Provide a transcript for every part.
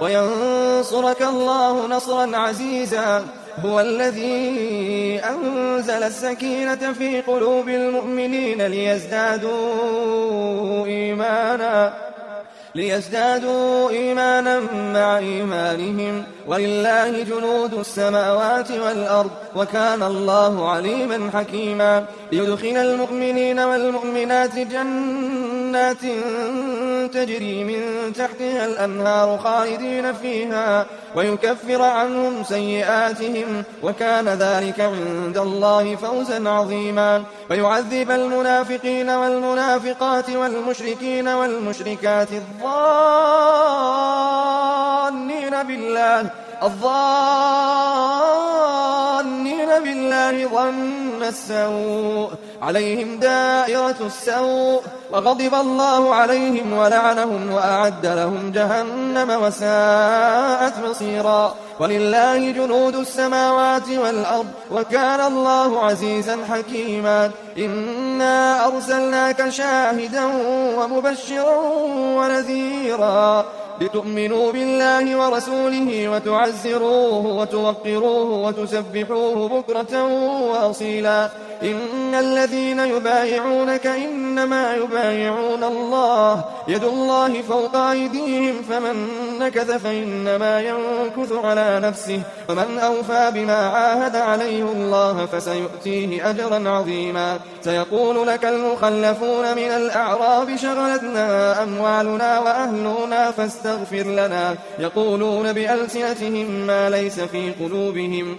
وينصرك الله نصرا عزيزا. هو الذي أنزل السكينة في قلوب المؤمنين ليزدادوا إيمانا ليزدادوا إيمانا مع إيمانهم. ولله جنود السماوات والأرض وكان الله عليما حكيما. ليدخل المؤمنين والمؤمنات جنات تجري من تحتها الأنهار خالدين فيها ويكفر عنهم سيئاتهم وكان ذلك عند الله فوزا عظيما ويعذب المنافقين والمنافقات والمشركين والمشركات الظانين بالله الظانين بالله ظن السوء. عليهم دائرة السوء. وغضب الله عليهم ولعنهم وأعد لهم جهنم وساءت مصيرا. ولله جنود السماوات والأرض. وكان الله عزيزا حكيما. إنا أرسلناك شاهدا ومبشرا ونذيرا. لتؤمنوا بالله ورسوله وتعزروه وتوقروه وتسبحوه بكرة وأصيلا. إن الذين يبايعونك إنما يبايعون الله. يد الله فوق أيديهم فمن نكث فإنما ينكث على نفسه. ومن أوفى بما عاهد عليه الله فسيؤتيه أجرا عظيما. سيقول لك المخلفون من الأعراب شغلتنا أموالنا وأهلنا فاستغفر لنا. يقولون بألسنتهم ما ليس في قلوبهم.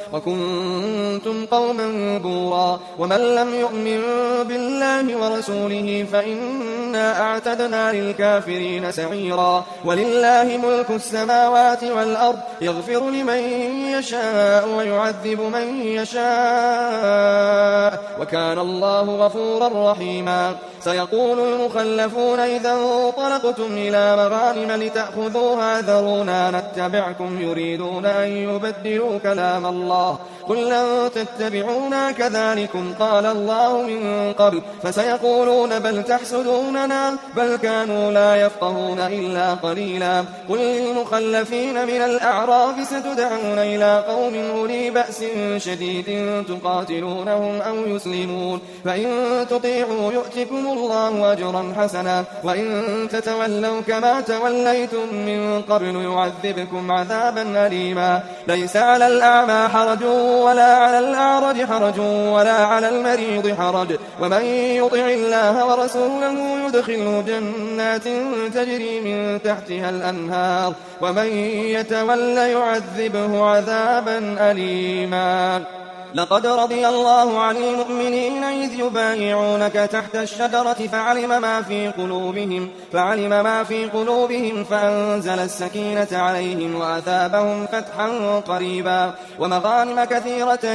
وكنتم قوما بورا. ومن لم يؤمن بالله ورسوله فإنا أعتدنا للكافرين سعيرا. ولله ملك السماوات والأرض يغفر لمن يشاء ويعذب من يشاء. وكان الله غفورا رحيما. سيقول المخلفون إذا انطلقتم إلى مغانم لتأخذوها ذرونا نتبعكم يريدون أن يبدلوا كلام الله. قل لن تتبعونا كذلكم قال الله من قبل فسيقولون بل تحسدوننا بل كانوا لا يفقهون إلا قليلا قل للمخلفين من الأعراب ستدعون إلى قوم أولي بأس شديد تقاتلونهم أو يسلمون فإن تطيعوا يؤتكم الله أجرا حسنا وإن تتولوا كما توليتم من قبل يعذبكم عذابا أليما ليس على الأعمى حرج ولا على الأعرج حرج ولا على المريض حرج. ومن يطع الله ورسوله يدخله جنات تجري من تحتها الأنهار. ومن يتول يعذبه عذابا أليما. لقد رضي الله عن المؤمنين إذ يبايعونك تحت الشجرة فعلم ما في قلوبهم فعلم ما في قلوبهم فأنزل السكينة عليهم وأثابهم فتحا قريبا ومغانم كثيرة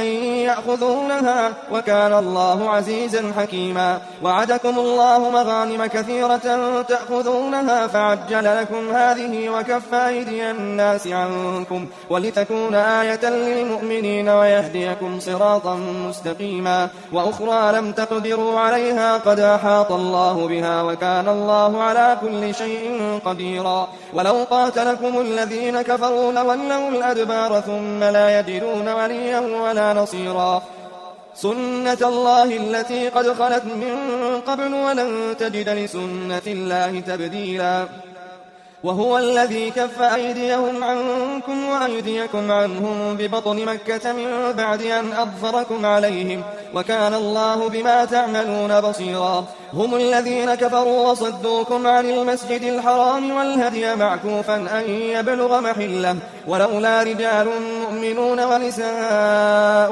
يأخذونها وكان الله عزيزا حكيما. وعدكم الله مغانم كثيرة تأخذونها فعجل لكم هذه وكف أيدي الناس عنكم ولتكون آية للمؤمنين ويهديكم صراطا مستقيما وأخرى لم تقدروا عليها قد أحاط الله بها وكان الله على كل شيء قديرا ولو قاتلكم الذين كفروا لولوا الأدبار ثم لا يجدون وليا ولا نصيرا سنة الله التي قد خلت من قبل ولن تجد لسنة الله تبديلا وهو الذي كف أيديهم عنكم وأيديكم عنهم ببطن مكة من بعد أن أظفركم عليهم وكان الله بما تعملون بصيرا. هم الذين كفروا وصدوكم عن المسجد الحرام والهدي معكوفا أن يبلغ محلة. ولولا رجال مؤمنون ونساء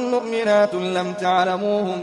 مؤمنات لم تعلموهم.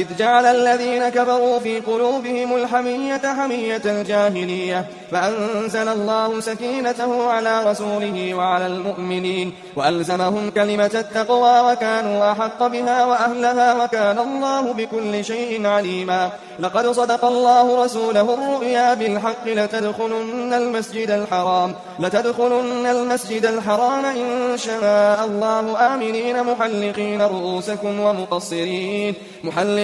إذ جعل الذين كفروا في قلوبهم الحمية حمية الجاهلية فأنزل الله سكينته على رسوله وعلى المؤمنين وألزمهم كلمة التقوى وكانوا أحق بها وأهلها وكان الله بكل شيء عليما. لقد صدق الله رسوله الرؤيا بالحق لتدخلن المسجد الحرام لتدخلن المسجد الحرام إن شاء الله. آمنين محلقين رؤوسكم ومقصرين محلقين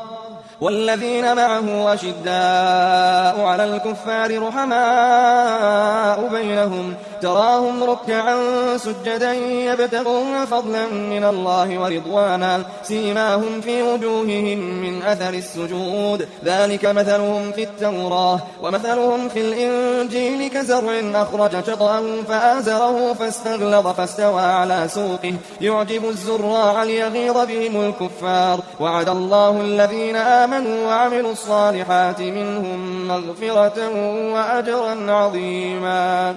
والذين معه أشداء على الكفار رحماء بينهم تراهم ركعا سجدا يبتغون فضلا من الله ورضوانا سيماهم في وجوههم من أثر السجود. ذلك مثلهم في التوراة ومثلهم في الإنجيل كزرع أخرج شطأه فآزره فاستغلظ فاستوى على سوقه. يعجب الزراع ليغيظ بهم الكفار. وعد الله الذين آمنوا وعملوا الصالحات منهم مغفرة وأجرا عظيما.